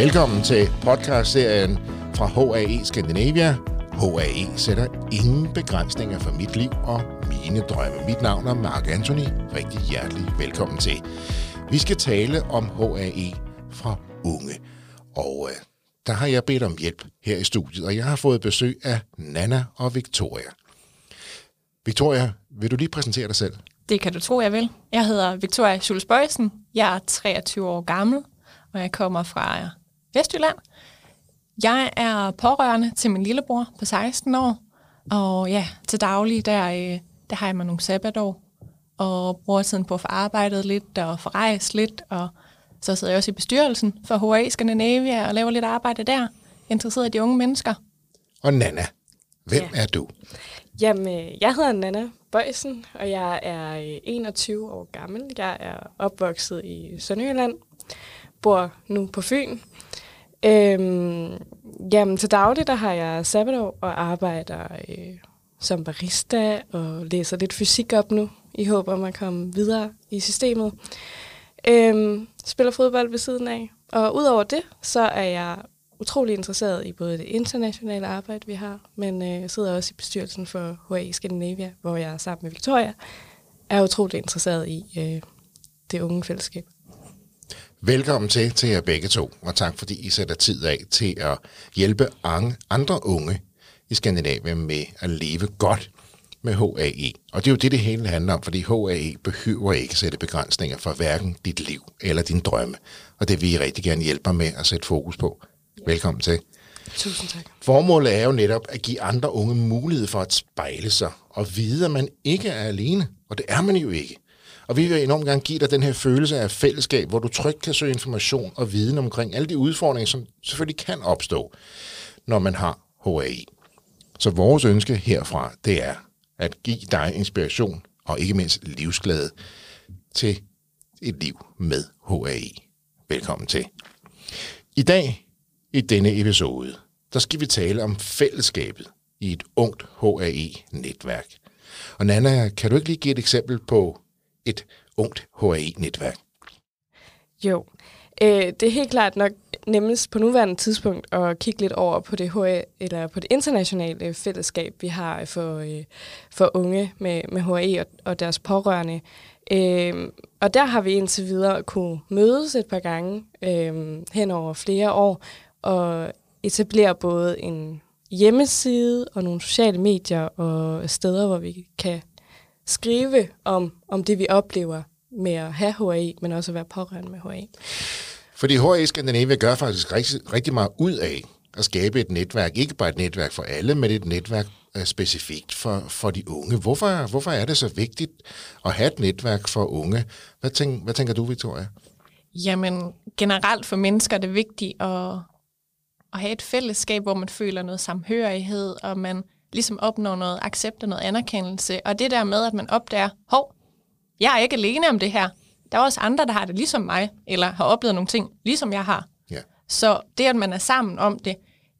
Velkommen til podcastserien fra HAE Scandinavia. HAE sætter ingen begrænsninger for mit liv og mine drømme. Mit navn er Mark Anthony. Rigtig hjertelig velkommen til. Vi skal tale om HAE fra unge. Og øh, der har jeg bedt om hjælp her i studiet, og jeg har fået besøg af Nana og Victoria. Victoria, vil du lige præsentere dig selv? Det kan du tro, jeg vil. Jeg hedder Victoria Schulz Bøjsen. Jeg er 23 år gammel, og jeg kommer fra Vestjylland. Jeg er pårørende til min lillebror på 16 år, og ja, til daglig, der, øh, der har jeg mig nogle sabbatår, og bruger tiden på at få arbejdet lidt og få rejst lidt, og så sidder jeg også i bestyrelsen for HA Scandinavia og laver lidt arbejde der, interesseret i de unge mennesker. Og Nana, hvem ja. er du? Jamen, jeg hedder Nana Bøjsen, og jeg er 21 øh, år gammel. Jeg er opvokset i Sønderjylland, bor nu på Fyn. Øhm, jamen, til daglig der har jeg sabbatår og arbejder øh, som barista og læser lidt fysik op nu, i håb om at komme videre i systemet. Øhm, spiller fodbold ved siden af. Og udover det, så er jeg utrolig interesseret i både det internationale arbejde, vi har, men øh, sidder også i bestyrelsen for HA Scandinavia, hvor jeg sammen med Victoria er utrolig interesseret i øh, det unge fællesskab. Velkommen til til jer begge to, og tak fordi I sætter tid af til at hjælpe andre unge i Skandinavien med at leve godt med HAE. Og det er jo det, det hele handler om, fordi HAE behøver ikke sætte begrænsninger for hverken dit liv eller din drømme. Og det vil I rigtig gerne hjælpe med at sætte fokus på. Velkommen til. Tusind tak. Formålet er jo netop at give andre unge mulighed for at spejle sig og vide, at man ikke er alene. Og det er man jo ikke. Og vi vil enormt gerne give dig den her følelse af fællesskab, hvor du trygt kan søge information og viden omkring alle de udfordringer, som selvfølgelig kan opstå, når man har HAI. Så vores ønske herfra, det er at give dig inspiration og ikke mindst livsglæde til et liv med HAI. Velkommen til. I dag, i denne episode, der skal vi tale om fællesskabet i et ungt HAE-netværk. Og Nana, kan du ikke lige give et eksempel på et ungt HAE-netværk? Jo, øh, det er helt klart nok nemmest på nuværende tidspunkt at kigge lidt over på det HA, eller på det internationale fællesskab, vi har for, øh, for unge med, med HAE og, og deres pårørende. Øh, og der har vi indtil videre kunne mødes et par gange øh, hen over flere år og etablere både en hjemmeside og nogle sociale medier og steder, hvor vi kan skrive om, om det, vi oplever med at have HAI, men også at være pårørende med HAI. Fordi HAI Skandinavia gør faktisk rigtig, rigtig meget ud af at skabe et netværk, ikke bare et netværk for alle, men et netværk uh, specifikt for, for de unge. Hvorfor, hvorfor er det så vigtigt at have et netværk for unge? Hvad, tænk, hvad tænker du, Victoria? Jamen, generelt for mennesker er det vigtigt at, at have et fællesskab, hvor man føler noget samhørighed, og man ligesom opnår noget accept og noget anerkendelse. Og det der med, at man opdager, hov, jeg er ikke alene om det her. Der er også andre, der har det ligesom mig, eller har oplevet nogle ting, ligesom jeg har. Ja. Så det, at man er sammen om det,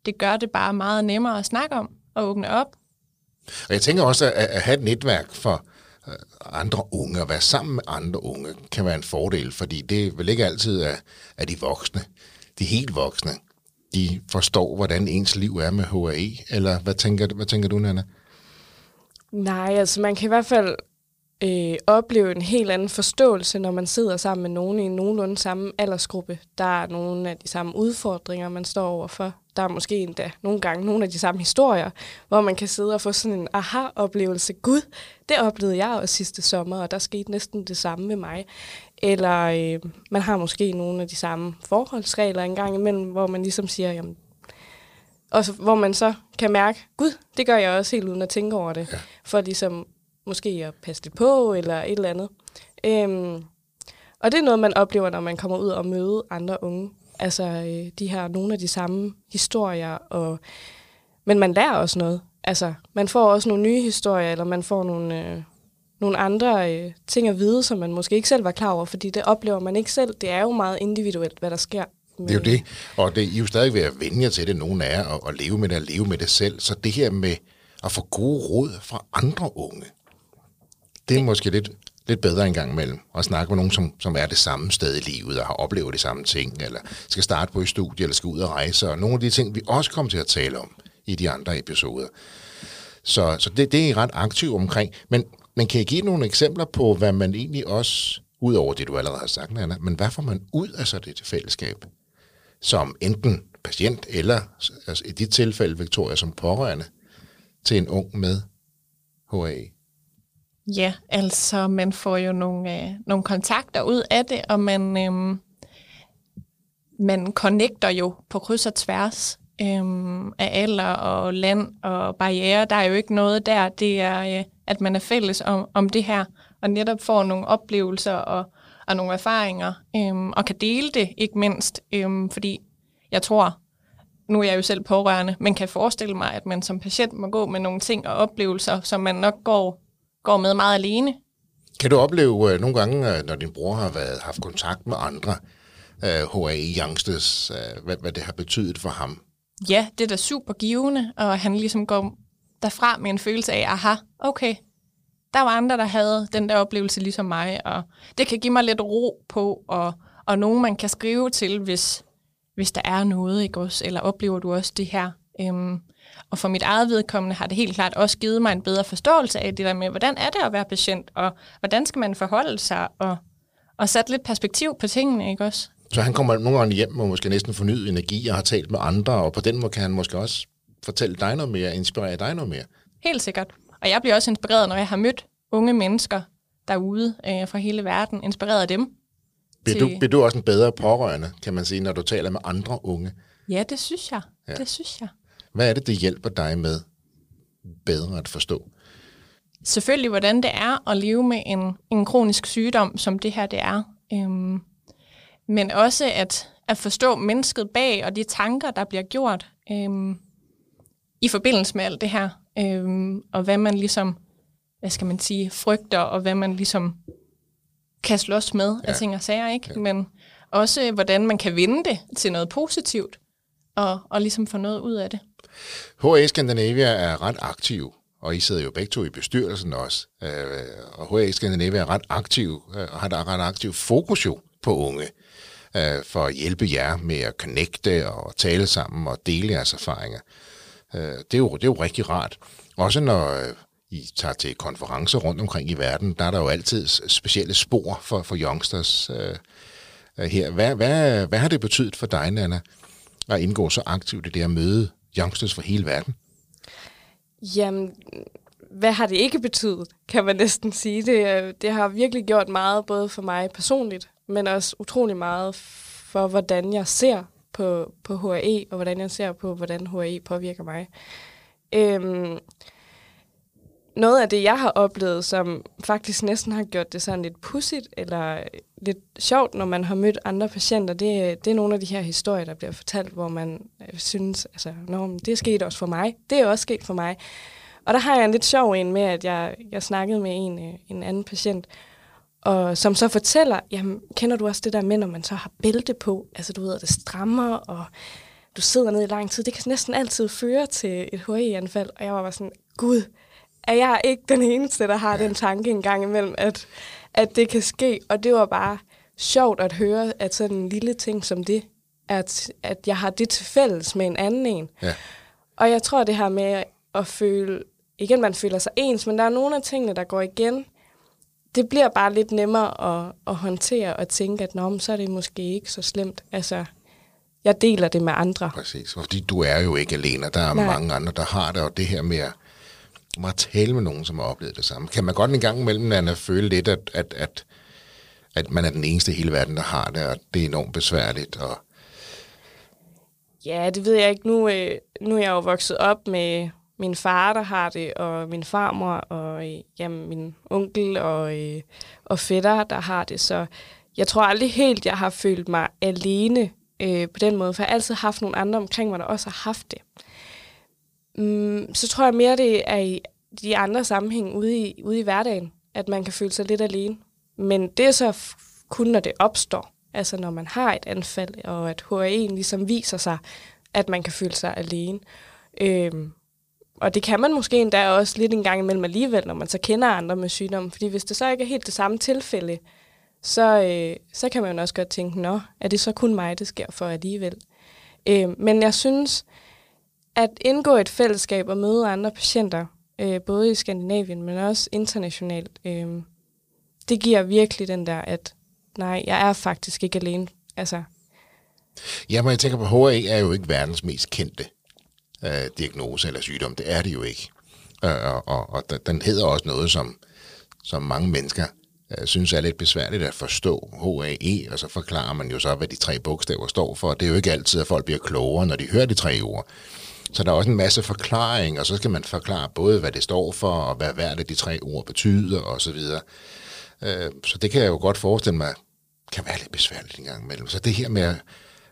det gør det bare meget nemmere at snakke om og åbne op. Og jeg tænker også, at, at have et netværk for øh, andre unge, at være sammen med andre unge, kan være en fordel, fordi det vil ikke altid er, er de voksne, de helt voksne, de forstår, hvordan ens liv er med HAE, eller hvad tænker, hvad tænker du, Nana? Nej, altså man kan i hvert fald øh, opleve en helt anden forståelse, når man sidder sammen med nogen i en nogenlunde samme aldersgruppe. Der er nogle af de samme udfordringer, man står overfor. Der er måske endda nogle gange nogle af de samme historier, hvor man kan sidde og få sådan en aha-oplevelse. Gud, det oplevede jeg også sidste sommer, og der skete næsten det samme med mig. Eller øh, man har måske nogle af de samme forholdsregler engang imellem, hvor man ligesom siger, jamen, og så, hvor man så kan mærke, gud, det gør jeg også helt uden at tænke over det. Ja. For ligesom måske at passe det på, eller et eller andet. Øhm, og det er noget, man oplever, når man kommer ud og møder andre unge. Altså, øh, de har nogle af de samme historier, og, men man lærer også noget. Altså, man får også nogle nye historier, eller man får nogle, øh, nogle andre øh, ting at vide, som man måske ikke selv var klar over, fordi det oplever man ikke selv. Det er jo meget individuelt, hvad der sker. Med... Det er jo det, og det, I er jo stadig ved at vende jer til det, nogen af jer, og, og leve med det, og leve med det selv. Så det her med at få gode råd fra andre unge, det er måske lidt lidt bedre en gang imellem, og snakke med nogen, som, som er det samme sted i livet, og har oplevet de samme ting, eller skal starte på et studie, eller skal ud og rejse, og nogle af de ting, vi også kommer til at tale om i de andre episoder. Så, så det, det er I ret aktiv omkring. Men, men kan I give nogle eksempler på, hvad man egentlig også, ud over det du allerede har sagt, Anna, men hvad får man ud af så det fællesskab? Som enten patient, eller altså i dit tilfælde, Victoria, som pårørende til en ung med HAE? Ja, altså man får jo nogle, øh, nogle kontakter ud af det, og man, øh, man connecter jo på kryds og tværs øh, af alder og land og barriere. Der er jo ikke noget der. Det er, øh, at man er fælles om, om det her, og netop får nogle oplevelser og, og nogle erfaringer, øh, og kan dele det, ikke mindst, øh, fordi jeg tror, nu er jeg jo selv pårørende, men kan forestille mig, at man som patient må gå med nogle ting og oplevelser, som man nok går, går med meget alene. Kan du opleve uh, nogle gange, uh, når din bror har været, haft kontakt med andre uh, HAE youngsters, uh, hvad, hvad det har betydet for ham? Ja, det er da super givende, og han ligesom går derfra med en følelse af, aha, okay, der var andre, der havde den der oplevelse ligesom mig, og det kan give mig lidt ro på, og, og nogen, man kan skrive til, hvis, hvis der er noget, ikke også? Eller oplever du også det her? Øhm, og for mit eget vedkommende har det helt klart også givet mig en bedre forståelse af det der med, hvordan er det at være patient, og hvordan skal man forholde sig, og, og sætte lidt perspektiv på tingene, ikke også? Så han kommer nogle gange hjem og måske næsten fornyet energi og har talt med andre, og på den måde kan han måske også fortælle dig noget mere, inspirere dig noget mere. Helt sikkert. Og jeg bliver også inspireret, når jeg har mødt unge mennesker derude øh, fra hele verden, inspireret af dem. Bliver, til... du, bliver du også en bedre pårørende, kan man sige, når du taler med andre unge? Ja, det synes jeg. Ja. Det synes jeg. Hvad er det, det hjælper dig med bedre at forstå? Selvfølgelig, hvordan det er at leve med en, en kronisk sygdom, som det her det er. Øhm, men også at, at forstå mennesket bag og de tanker, der bliver gjort øhm, i forbindelse med alt det her. Øhm, og hvad man ligesom, hvad skal man sige, frygter, og hvad man ligesom kan slås med ja. af ting og sager, ikke? Ja. Men også, hvordan man kan vinde det til noget positivt, og, og ligesom få noget ud af det. HA Scandinavia er ret aktiv, og I sidder jo begge to i bestyrelsen også. Øh, og HA Scandinavia er ret aktiv, og har et ret aktiv fokus jo på unge, øh, for at hjælpe jer med at connecte og tale sammen og dele jeres erfaringer. Øh, det, er jo, det er jo rigtig rart. Også når øh, I tager til konferencer rundt omkring i verden, der er der jo altid specielle spor for, for youngsters øh, øh, her. Hvad, hvad, hvad har det betydet for dig, Nana, at indgå så aktivt i det at møde youngsters fra hele verden? Jamen, hvad har det ikke betydet, kan man næsten sige. Det, det har virkelig gjort meget, både for mig personligt, men også utrolig meget for, hvordan jeg ser på, på HAE, og hvordan jeg ser på, hvordan HAE påvirker mig. Øhm, noget af det, jeg har oplevet, som faktisk næsten har gjort det sådan lidt pudsigt, eller lidt sjovt, når man har mødt andre patienter, det, det er nogle af de her historier, der bliver fortalt, hvor man øh, synes, altså, Nå, det er sket også for mig. Det er også sket for mig. Og der har jeg en lidt sjov en med, at jeg, jeg snakkede med en, øh, en anden patient, og som så fortæller, jamen, kender du også det der med, når man så har bælte på, altså du ved, at det strammer, og du sidder ned i lang tid, det kan næsten altid føre til et HE-anfald, og jeg var bare sådan, gud, er jeg ikke den eneste, der har ja. den tanke en gang imellem, at, at det kan ske. Og det var bare sjovt at høre, at sådan en lille ting som det, at, at jeg har det til fælles med en anden en. Ja. Og jeg tror, det her med at føle, igen man føler sig ens, men der er nogle af tingene, der går igen. Det bliver bare lidt nemmere at, at håndtere og tænke, at Nå, så er det måske ikke så slemt. Altså, jeg deler det med andre. Præcis, fordi du er jo ikke alene. Der er Nej. mange andre, der har det, og det her med at at tale med nogen, som har oplevet det samme. Kan man godt en gang imellem at føle lidt, at, at, at, at man er den eneste i hele verden, der har det, og det er enormt besværligt? Og ja, det ved jeg ikke. Nu, øh, nu er jeg jo vokset op med min far, der har det, og min farmor, og øh, jamen, min onkel og, øh, og fætter, der har det. Så jeg tror aldrig helt, jeg har følt mig alene øh, på den måde, for jeg har altid haft nogle andre omkring mig, der også har haft det. Mm, så tror jeg mere, det er i de andre sammenhæng ude i, ude i hverdagen, at man kan føle sig lidt alene. Men det er så kun, når det opstår. Altså når man har et anfald, og at HAE'en ligesom viser sig, at man kan føle sig alene. Øhm, og det kan man måske endda også lidt en gang imellem alligevel, når man så kender andre med sygdommen. Fordi hvis det så ikke er helt det samme tilfælde, så, øh, så kan man jo også godt tænke, nå, er det så kun mig, det sker for alligevel? Øh, men jeg synes, at indgå et fællesskab og møde andre patienter, øh, både i Skandinavien, men også internationalt, øh, det giver virkelig den der, at nej, jeg er faktisk ikke alene. Altså, Ja, men jeg tænker på, HA er jo ikke verdens mest kendte øh, diagnose eller sygdom. Det er det jo ikke. Øh, og, og, og den hedder også noget, som, som mange mennesker øh, synes er lidt besværligt at forstå. HAE, og så forklarer man jo så, hvad de tre bogstaver står for. Det er jo ikke altid, at folk bliver klogere, når de hører de tre ord. Så der er også en masse forklaring, og så skal man forklare både, hvad det står for, og hvad hvert af de tre ord betyder, og så videre. Øh, så det kan jeg jo godt forestille mig, kan være lidt besværligt en gang imellem. Så det her med at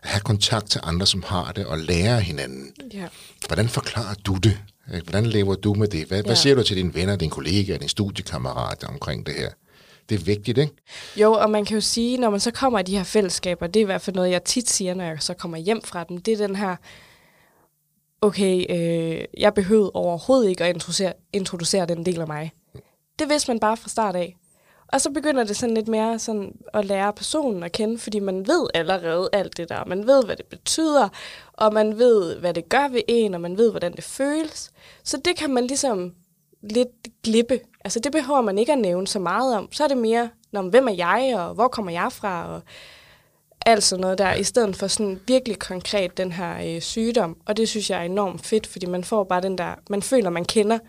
have kontakt til andre, som har det, og lære hinanden. ja. Hvordan forklarer du det? Hvordan lever du med det? Hvad, ja. hvad siger du til dine venner, din kollega, din studiekammerat omkring det her? Det er vigtigt, ikke? Jo, og man kan jo sige, når man så kommer i de her fællesskaber, det er i hvert fald noget, jeg tit siger, når jeg så kommer hjem fra dem, det er den her, okay, øh, jeg behøvede overhovedet ikke at introducere, introducere den del af mig. Det vidste man bare fra start af. Og så begynder det sådan lidt mere sådan at lære personen at kende, fordi man ved allerede alt det der. Man ved, hvad det betyder, og man ved, hvad det gør ved en, og man ved, hvordan det føles. Så det kan man ligesom lidt glippe. Altså det behøver man ikke at nævne så meget om. Så er det mere, når, hvem er jeg, og hvor kommer jeg fra, og alt sådan noget der, i stedet for sådan virkelig konkret den her øh, sygdom. Og det synes jeg er enormt fedt, fordi man får bare den der, man føler, man kender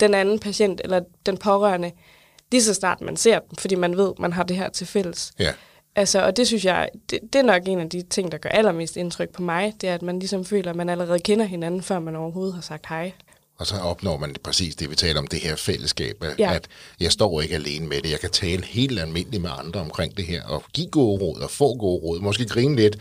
den anden patient, eller den pårørende, lige så snart man ser dem, fordi man ved, man har det her til fælles. Ja. Altså, og det synes jeg, det, det er nok en af de ting, der gør allermest indtryk på mig, det er, at man ligesom føler, at man allerede kender hinanden, før man overhovedet har sagt hej. Og så opnår man præcis det, vi taler om, det her fællesskab. At, Ja. at jeg står ikke alene med det. Jeg kan tale helt almindeligt med andre omkring det her, og give gode råd, og få gode råd. Måske grine lidt,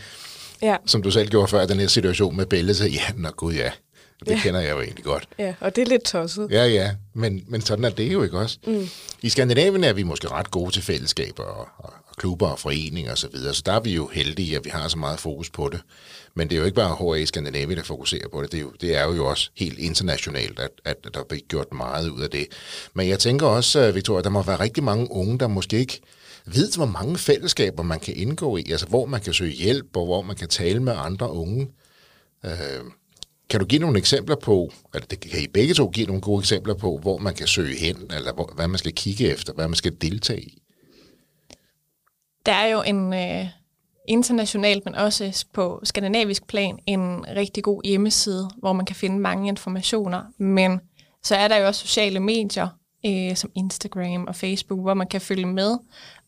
Ja, som du selv gjorde før, den her situation med Belle. Så ja, nå gud ja, det Ja. kender jeg jo egentlig godt. ja og det er lidt tosset. Ja, ja, men, men sådan er det jo ikke også. Mm. I Skandinavien er vi måske ret gode til fællesskaber og, og, og klubber og foreninger osv., så, videre, så der er vi jo heldige, at vi har så meget fokus på det. Men det er jo ikke bare HA i Skandinavien, der fokuserer på det. Det er jo, det er jo også helt internationalt, at, at der bliver gjort meget ud af det. Men jeg tænker også, øh, Victoria, der må være rigtig mange unge, der måske ikke ved, hvor mange fællesskaber man kan indgå i, altså hvor man kan søge hjælp, og hvor man kan tale med andre unge. Øh, kan du give nogle eksempler på, eller det kan I begge to give nogle gode eksempler på, hvor man kan søge hen, eller hvor, hvad man skal kigge efter, hvad man skal deltage i? Der er jo en øh, internationalt, men også på skandinavisk plan, en rigtig god hjemmeside, hvor man kan finde mange informationer. Men så er der jo også sociale medier, øh, som Instagram og Facebook, hvor man kan følge med.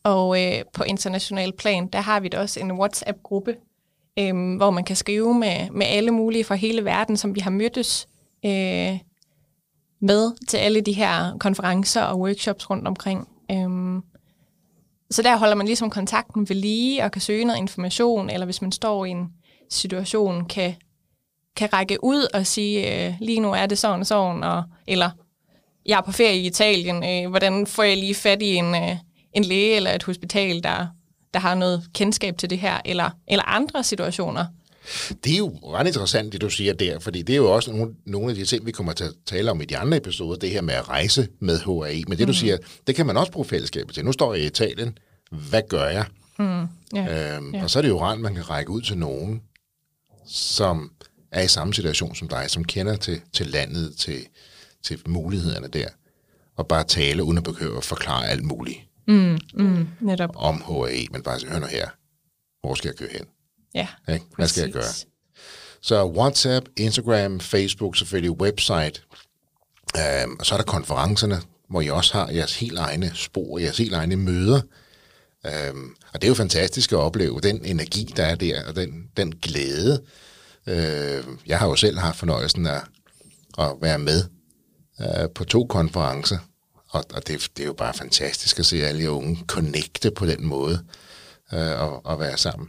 Og øh, på international plan, der har vi da også en WhatsApp-gruppe, øhm, hvor man kan skrive med, med alle mulige fra hele verden, som vi har mødtes øh, med til alle de her konferencer og workshops rundt omkring. Øhm, så der holder man ligesom kontakten ved lige og kan søge noget information, eller hvis man står i en situation, kan, kan række ud og sige, øh, lige nu er det sådan og sådan, og, eller jeg er på ferie i Italien, øh, hvordan får jeg lige fat i en, øh, en læge eller et hospital, der, der har noget kendskab til det her, eller, eller andre situationer. Det er jo ret interessant, det du siger der, fordi det er jo også nogle, nogle af de ting, vi kommer til at tale om i de andre episoder, det her med at rejse med HAI. Men det du siger, det kan man også bruge fællesskabet til. Nu står jeg i Italien, hvad gør jeg? Ja. Øhm, Ja. Og så er det jo rart, at man kan række ud til nogen, som er i samme situation som dig, som kender til, til landet, til, til mulighederne der, og bare tale, uden at behøve at forklare alt muligt Mm, netop. om HAI, men bare sige, hør nu her, hvor skal jeg køre hen? Ja, Ikke? Hvad skal jeg præcis. gøre? Så WhatsApp, Instagram, Facebook, selvfølgelig website. Øhm, og så er der konferencerne, hvor I også har jeres helt egne spor, jeres helt egne møder. Øhm, og det er jo fantastisk at opleve den energi, der er der, og den, den glæde. Øh, jeg har jo selv haft fornøjelsen af at være med øh, på to konferencer, og, og det, det er jo bare fantastisk at se alle jer unge connecte på den måde øh, og, og være sammen.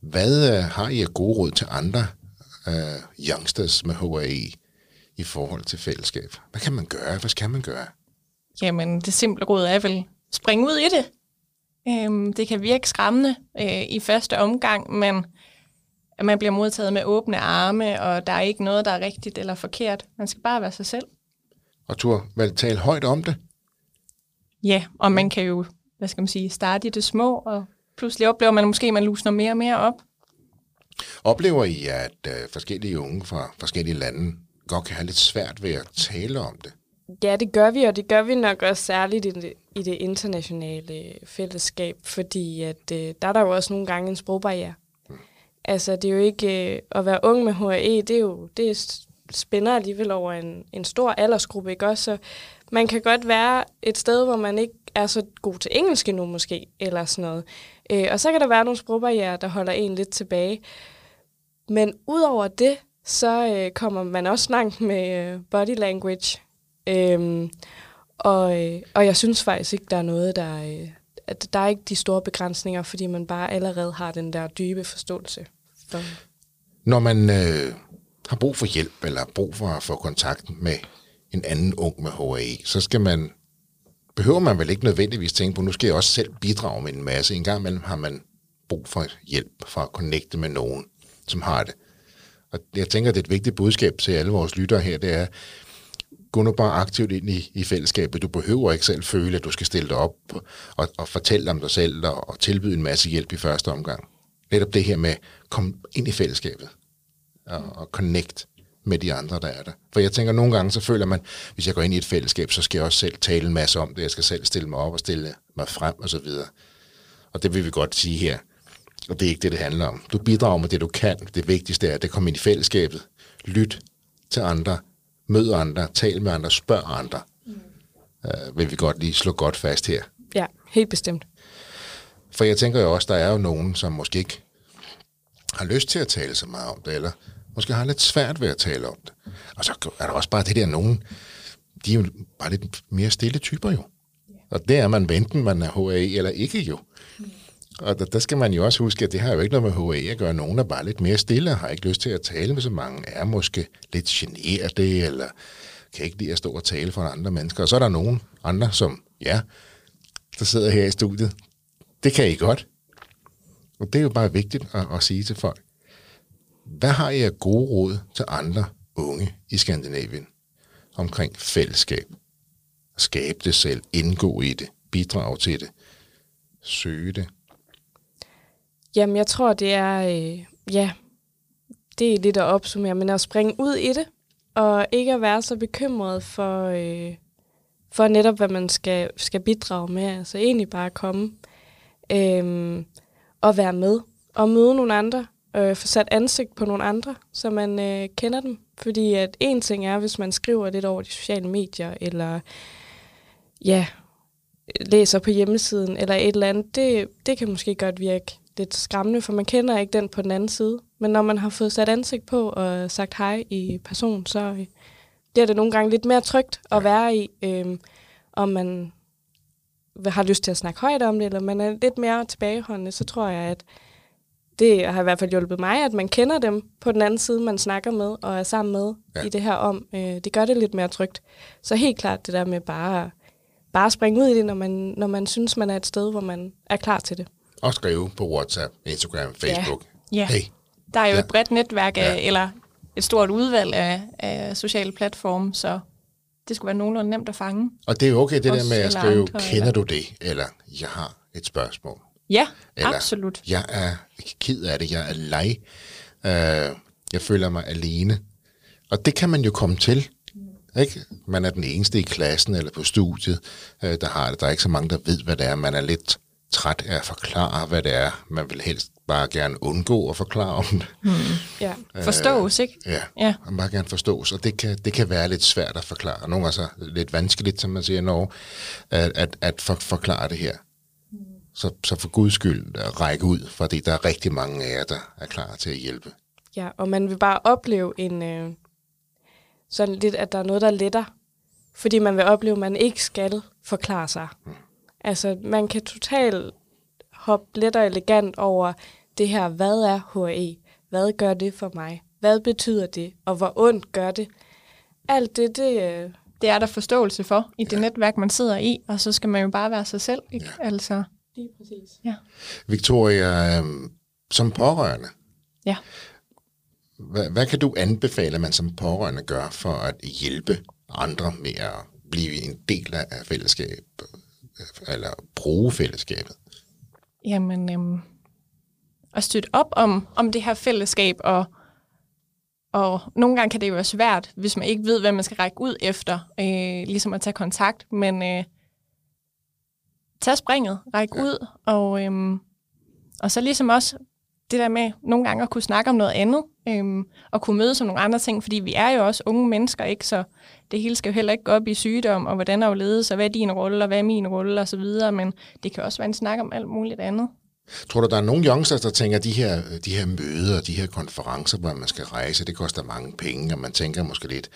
Hvad øh, har I af gode råd til andre øh, youngsters med HAE i forhold til fællesskab? Hvad kan man gøre? Hvad skal man gøre? Jamen, det simple råd er vel, spring ud i det. Øhm, det kan virke skræmmende øh, i første omgang, men man bliver modtaget med åbne arme, og der er ikke noget, der er rigtigt eller forkert. Man skal bare være sig selv. og turde vel tale højt om det. Ja, og man kan jo, hvad skal man sige, starte i det små, og pludselig oplever man måske, at man lusner mere og mere op. Oplever I, at øh, forskellige unge fra forskellige lande godt kan have lidt svært ved at tale om det? Ja, det gør vi, og det gør vi nok også særligt i det, i det internationale fællesskab, fordi at, øh, der er der jo også nogle gange en sprogbarriere. Mm. Altså, det er jo ikke... Øh, at være ung med HAE, det er jo det er spænder alligevel over en, en stor aldersgruppe, ikke også? Så man kan godt være et sted, hvor man ikke er så god til engelsk endnu måske, eller sådan noget. Øh, og så kan der være nogle sprogbarriere, der holder en lidt tilbage. Men udover det, så øh, kommer man også langt med øh, body language. Øhm, og, øh, og jeg synes faktisk ikke, der er noget, der... Øh, at der er ikke de store begrænsninger, fordi man bare allerede har den der dybe forståelse. For. Når man øh, har brug for hjælp, eller brug for at få kontakt med en anden ung med HAE, så skal man, behøver man vel ikke nødvendigvis tænke på, nu skal jeg også selv bidrage med en masse. En gang imellem har man brug for hjælp, for at connecte med nogen, som har det. Og jeg tænker, det er et vigtigt budskab til alle vores lyttere her, det er, gå nu bare aktivt ind i, i fællesskabet. Du behøver ikke selv føle, at du skal stille dig op og, og fortælle om dig selv og, og tilbyde en masse hjælp i første omgang. Netop det her med kom ind i fællesskabet og, og connect med de andre, der er der. For jeg tænker, nogle gange så føler man, hvis jeg går ind i et fællesskab, så skal jeg også selv tale en masse om det. Jeg skal selv stille mig op og stille mig frem og så videre. Og det vil vi godt sige her. Og det er ikke det, det handler om. Du bidrager med det, du kan. Det vigtigste er, at det kommer ind i fællesskabet. Lyt til andre. Mød andre. Tal med andre. Spørg andre. Mm. Uh, vil vi godt lige slå godt fast her. Ja, helt bestemt. For jeg tænker jo også, der er jo nogen, som måske ikke har lyst til at tale så meget om det, eller måske har lidt svært ved at tale om det. Og så er der også bare det der nogen, de er jo bare lidt mere stille typer jo. Og det er man, enten man er HA eller ikke jo. Og der, der skal man jo også huske, at det har jo ikke noget med HA at gøre. Nogen er bare lidt mere stille og har ikke lyst til at tale med så mange, er måske lidt generet det, eller kan ikke lide at stå og tale for andre mennesker. Og så er der nogen andre, som, ja, der sidder her i studiet. Det kan I godt. Og det er jo bare vigtigt at, at sige til folk. Hvad har I af gode råd til andre unge i Skandinavien omkring fællesskab? Skabe det selv, indgå i det, bidrage til det, søge det. Jamen, jeg tror, det er, øh, ja, det er lidt at opsummere, men at springe ud i det, og ikke at være så bekymret for, øh, for netop, hvad man skal, skal bidrage med. Altså egentlig bare komme øh, og være med, og møde nogle andre, øh, få sat ansigt på nogle andre, så man øh, kender dem. Fordi at en ting er, hvis man skriver lidt over de sociale medier, eller ja, læser på hjemmesiden, eller et eller andet, det, det kan måske godt virke lidt skræmmende, for man kender ikke den på den anden side. Men når man har fået sat ansigt på og sagt hej i person, så øh, bliver det nogle gange lidt mere trygt at være i, øh, om man har lyst til at snakke højt om det, eller man er lidt mere tilbageholdende, så tror jeg, at det har i hvert fald hjulpet mig, at man kender dem på den anden side, man snakker med og er sammen med ja. i det her om. Øh, det gør det lidt mere trygt. Så helt klart det der med bare, bare springe ud i det, når man, når man synes, man er et sted, hvor man er klar til det. Og skrive på WhatsApp, Instagram, Facebook. Ja. ja. Hey. Der er jo ja. et bredt netværk af, ja. eller et stort udvalg af, af sociale platforme, så det skulle være nogenlunde nemt at fange. Og det er jo okay, det Også der med at skrive, andre, kender eller? du det? Eller, jeg har et spørgsmål. Ja, eller, absolut. Jeg er ked af det, jeg er leg. Uh, jeg føler mig alene. Og det kan man jo komme til. Ikke? Man er den eneste i klassen eller på studiet, uh, der har det. Der er ikke så mange, der ved, hvad det er. Man er lidt træt af at forklare, hvad det er. Man vil helst bare gerne undgå at forklare om det. Hmm. Ja. Forstås, ikke? Ja, ja. man bare gerne forstås, og det kan, det kan være lidt svært at forklare. Nogle gange så lidt vanskeligt, som man siger i Norge, at, at, at for, forklare det her. Så, så for guds skyld række ud, fordi der er rigtig mange af jer, der er klar til at hjælpe. Ja, og man vil bare opleve en, øh, sådan lidt, at der er noget, der letter, fordi man vil opleve, at man ikke skal forklare sig. Hmm. Altså, man kan totalt hoppe let og elegant over det her, hvad er HAE? Hvad gør det for mig? Hvad betyder det? Og hvor ondt gør det? Alt det, det... Øh, det er der forståelse for i det ja. netværk, man sidder i, og så skal man jo bare være sig selv, ikke? Ja. Altså. Lige præcis. Ja. Victoria, øhm, som pårørende, ja. hvad, hvad kan du anbefale, at man som pårørende gør for at hjælpe andre med at blive en del af fællesskab, eller bruge fællesskabet? Jamen, øhm, at støtte op om, om det her fællesskab, og, og nogle gange kan det jo være svært, hvis man ikke ved, hvad man skal række ud efter, øh, ligesom at tage kontakt, men øh, tag springet, ræk ja. ud, og, øhm, og så ligesom også det der med nogle gange at kunne snakke om noget andet, øhm, og kunne mødes om nogle andre ting, fordi vi er jo også unge mennesker, ikke? Så det hele skal jo heller ikke gå op i sygdom, og hvordan er ledes, og hvad er din rolle, og hvad er min rolle, og så videre, men det kan også være en snak om alt muligt andet. Tror du, der er nogle youngsters, der tænker, at de her, de her møder, de her konferencer, hvor man skal rejse, det koster mange penge, og man tænker måske lidt,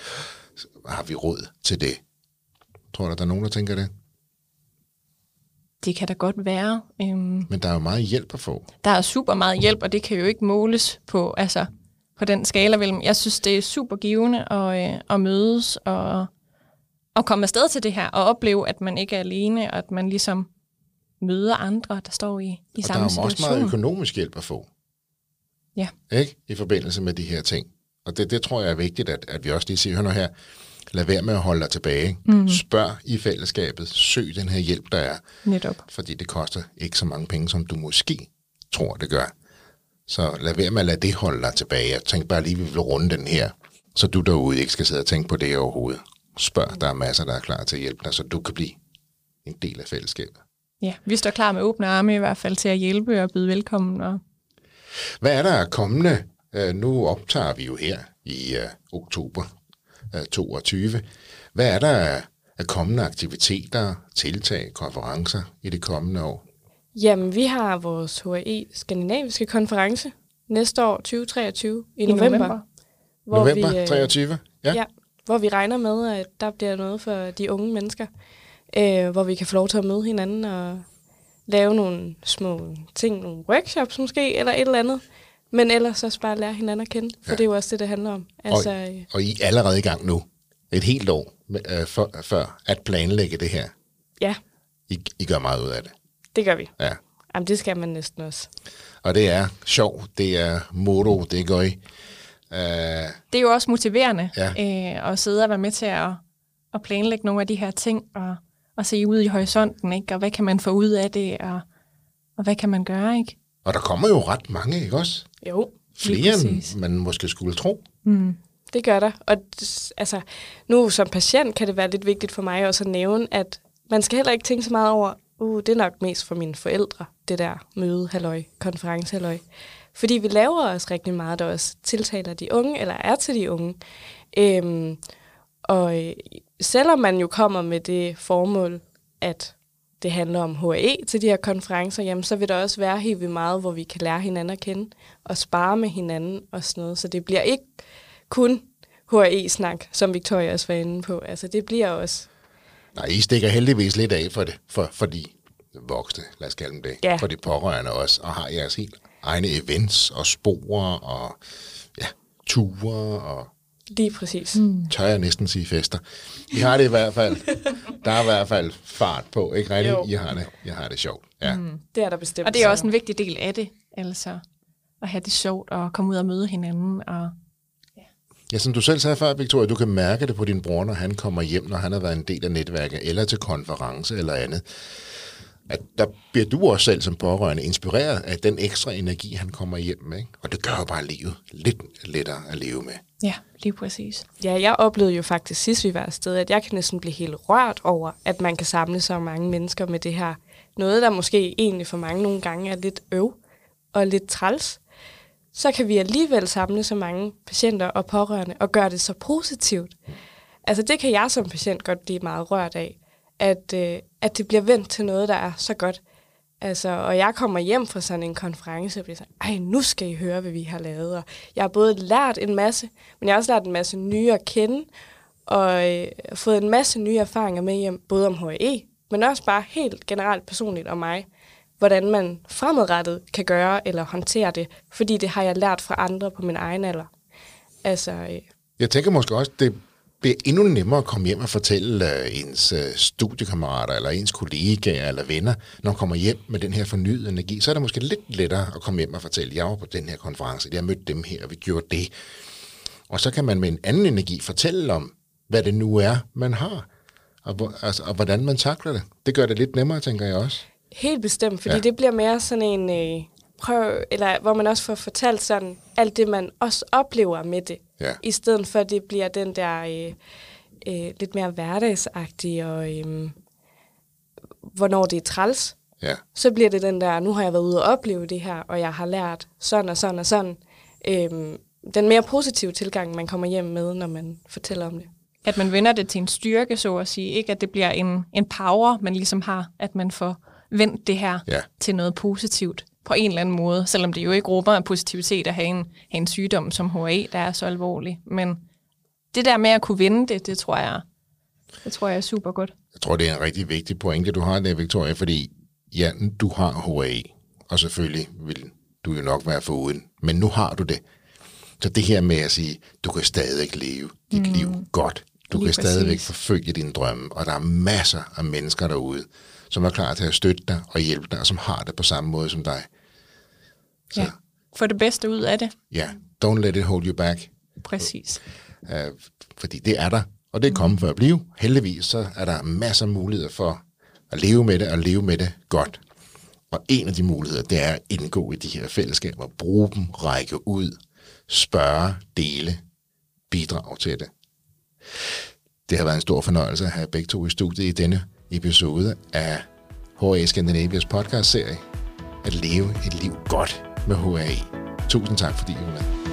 har vi råd til det? Tror du, der er nogen, der tænker det? Det kan da godt være. Øhm, Men der er jo meget hjælp at få. Der er super meget hjælp, og det kan jo ikke måles på, altså, på den skala. Vel? Jeg synes, det er super givende at, øh, at mødes og, og komme afsted til det her, og opleve, at man ikke er alene, og at man ligesom møder andre, der står i, i og samme situation. der er også meget økonomisk hjælp at få. Ja. Ikke? I forbindelse med de her ting. Og det, det tror jeg er vigtigt, at, at vi også lige siger, hør nu her, lad være med at holde dig tilbage. Mm. Spørg i fællesskabet. Søg den her hjælp, der er. Netop. Fordi det koster ikke så mange penge, som du måske tror, det gør. Så lad være med at lade det holde dig tilbage. Jeg tænker bare lige, vi vil runde den her, så du derude ikke skal sidde og tænke på det overhovedet. Spørg, der er masser, der er klar til at hjælpe dig, så du kan blive en del af fællesskabet. Ja, vi står klar med åbne arme i hvert fald til at hjælpe og byde velkommen. Og... Hvad er der kommende? Uh, nu optager vi jo her i uh, oktober uh, 22. Hvad er der af kommende aktiviteter, tiltag, konferencer i det kommende år? Jamen, vi har vores HAE Skandinaviske konference næste år, 2023, i, I november. november. Hvor November vi, øh, 23? Ja. Ja, hvor vi regner med, at der bliver noget for de unge mennesker. Øh, hvor vi kan få lov til at møde hinanden og lave nogle små ting, nogle workshops måske, eller et eller andet. Men ellers også bare lære hinanden at kende, for Ja. det er jo også det, det handler om. Altså, og, øh, og I er allerede i gang nu, et helt år øh, for, før at planlægge det her. ja, I, I gør meget ud af det. det gør vi. Ja. Jamen, det skal man næsten også. Og det er sjov, det er moro, det gør I. Uh, Det er jo også motiverende Ja. øh, at sidde og være med til at, at planlægge nogle af de her ting, og, og se ud i horisonten, ikke? og hvad kan man få ud af det, og, og hvad kan man gøre, ikke? og der kommer jo ret mange, ikke også? Jo, Flere, end man måske skulle tro. det gør der. Og altså, nu som patient kan det være lidt vigtigt for mig også at nævne, at man skal heller ikke tænke så meget over, uh, det er nok mest for mine forældre, det der møde, halløj, konference, halløj. Fordi vi laver også rigtig meget, der også tiltaler de unge, eller er til de unge. Øhm, og øh, selvom man jo kommer med det formål, at det handler om HAE til de her konferencer, jamen så vil der også være helt vildt meget, hvor vi kan lære hinanden at kende og spare med hinanden og sådan noget. Så det bliver ikke kun HAE-snak, som Victoria også var inde på. Altså det bliver også, Nej, I stikker heldigvis lidt af for, det, for, for de voksne, lad os kalde dem det, Ja. for de pårørende også, og har jeres helt egne events og spor og ja, ture og lige præcis. Mm. tør jeg næsten sige fester. I har det i hvert fald. Der er i hvert fald fart på, ikke rigtigt? I har det, I har det sjovt. Ja. Mm. Det er der bestemt. Og det er også en vigtig del af det, altså at have det sjovt og komme ud og møde hinanden. Og, Ja, som du selv sagde før, Victoria, du kan mærke det på din bror, når han kommer hjem, når han har været en del af netværket, eller til konference eller andet. At der bliver du også selv som pårørende inspireret af den ekstra energi, han kommer hjem med. Ikke? Og det gør jo bare livet lidt lettere at leve med. ja, lige præcis. Ja, jeg oplevede jo faktisk sidst vi var afsted, at jeg kan næsten blive helt rørt over, at man kan samle så mange mennesker med det her. Noget, der måske egentlig for mange nogle gange er lidt øv og lidt træls. Så kan vi alligevel samle så mange patienter og pårørende og gøre det så positivt. Altså det kan jeg som patient godt blive meget rørt af, at, øh, at det bliver vendt til noget, der er så godt. Altså, og jeg kommer hjem fra sådan en konference og bliver sådan, ej, nu skal I høre, hvad vi har lavet. Og jeg har både lært en masse, men jeg har også lært en masse nye at kende, og øh, fået en masse nye erfaringer med hjem, både om HE, men også bare helt generelt personligt om mig, hvordan man fremadrettet kan gøre eller håndtere det, fordi det har jeg lært fra andre på min egen alder. Altså, øh, Jeg tænker måske også, det bliver endnu nemmere at komme hjem og fortælle uh, ens uh, studiekammerater, eller ens kollegaer, eller venner, når man kommer hjem med den her fornyede energi, så er det måske lidt lettere at komme hjem og fortælle, jeg var på den her konference, jeg mødte dem her, og vi gjorde det. Og så kan man med en anden energi fortælle om, hvad det nu er, man har, og, hvor- altså, og hvordan man takler det. Det gør det lidt nemmere, tænker jeg også. Helt bestemt, fordi ja. det bliver mere sådan en øh, prøv, eller hvor man også får fortalt sådan alt det, man også oplever med det. Ja. I stedet for, at det bliver den der øh, øh, lidt mere hverdagsagtige, og øh, hvornår det er træls, Ja, så bliver det den der, nu har jeg været ude og opleve det her, og jeg har lært sådan og sådan og sådan. Øh, den mere positive tilgang, man kommer hjem med, når man fortæller om det. At man vender det til en styrke, så at sige. Ikke at det bliver en, en power, man ligesom har. At man får vendt det her Ja. til noget positivt på en eller anden måde. Selvom det jo ikke råber af positivitet at have en, have en sygdom som HA, der er så alvorlig. Men det der med at kunne vende det, det tror jeg, det tror jeg er super godt. jeg tror, det er en rigtig vigtig pointe, du har der, Victoria, fordi ja, du har HA, og selvfølgelig vil du jo nok være foruden, men nu har du det. Så det her med at sige, du kan stadig leve dit mm. liv godt. Du Lige kan stadigvæk præcis. forfølge dine drømme, og der er masser af mennesker derude, som er klar til at støtte dig og hjælpe dig, og som har det på samme måde som dig. Så Ja. Få det bedste ud af det. ja, don't let it hold you back. Præcis. Øh, fordi det er der, og det er kommet for at blive. Heldigvis så er der masser af muligheder for at leve med det, og leve med det godt. Og en af de muligheder, det er at indgå i de her fællesskaber, bruge dem, række ud, spørge, dele, bidrage til det. Det har været en stor fornøjelse at have begge to i studiet i denne episode af HA Scandinavias podcast-serie At leve et liv godt med HA. Tusind tak, fordi I var med.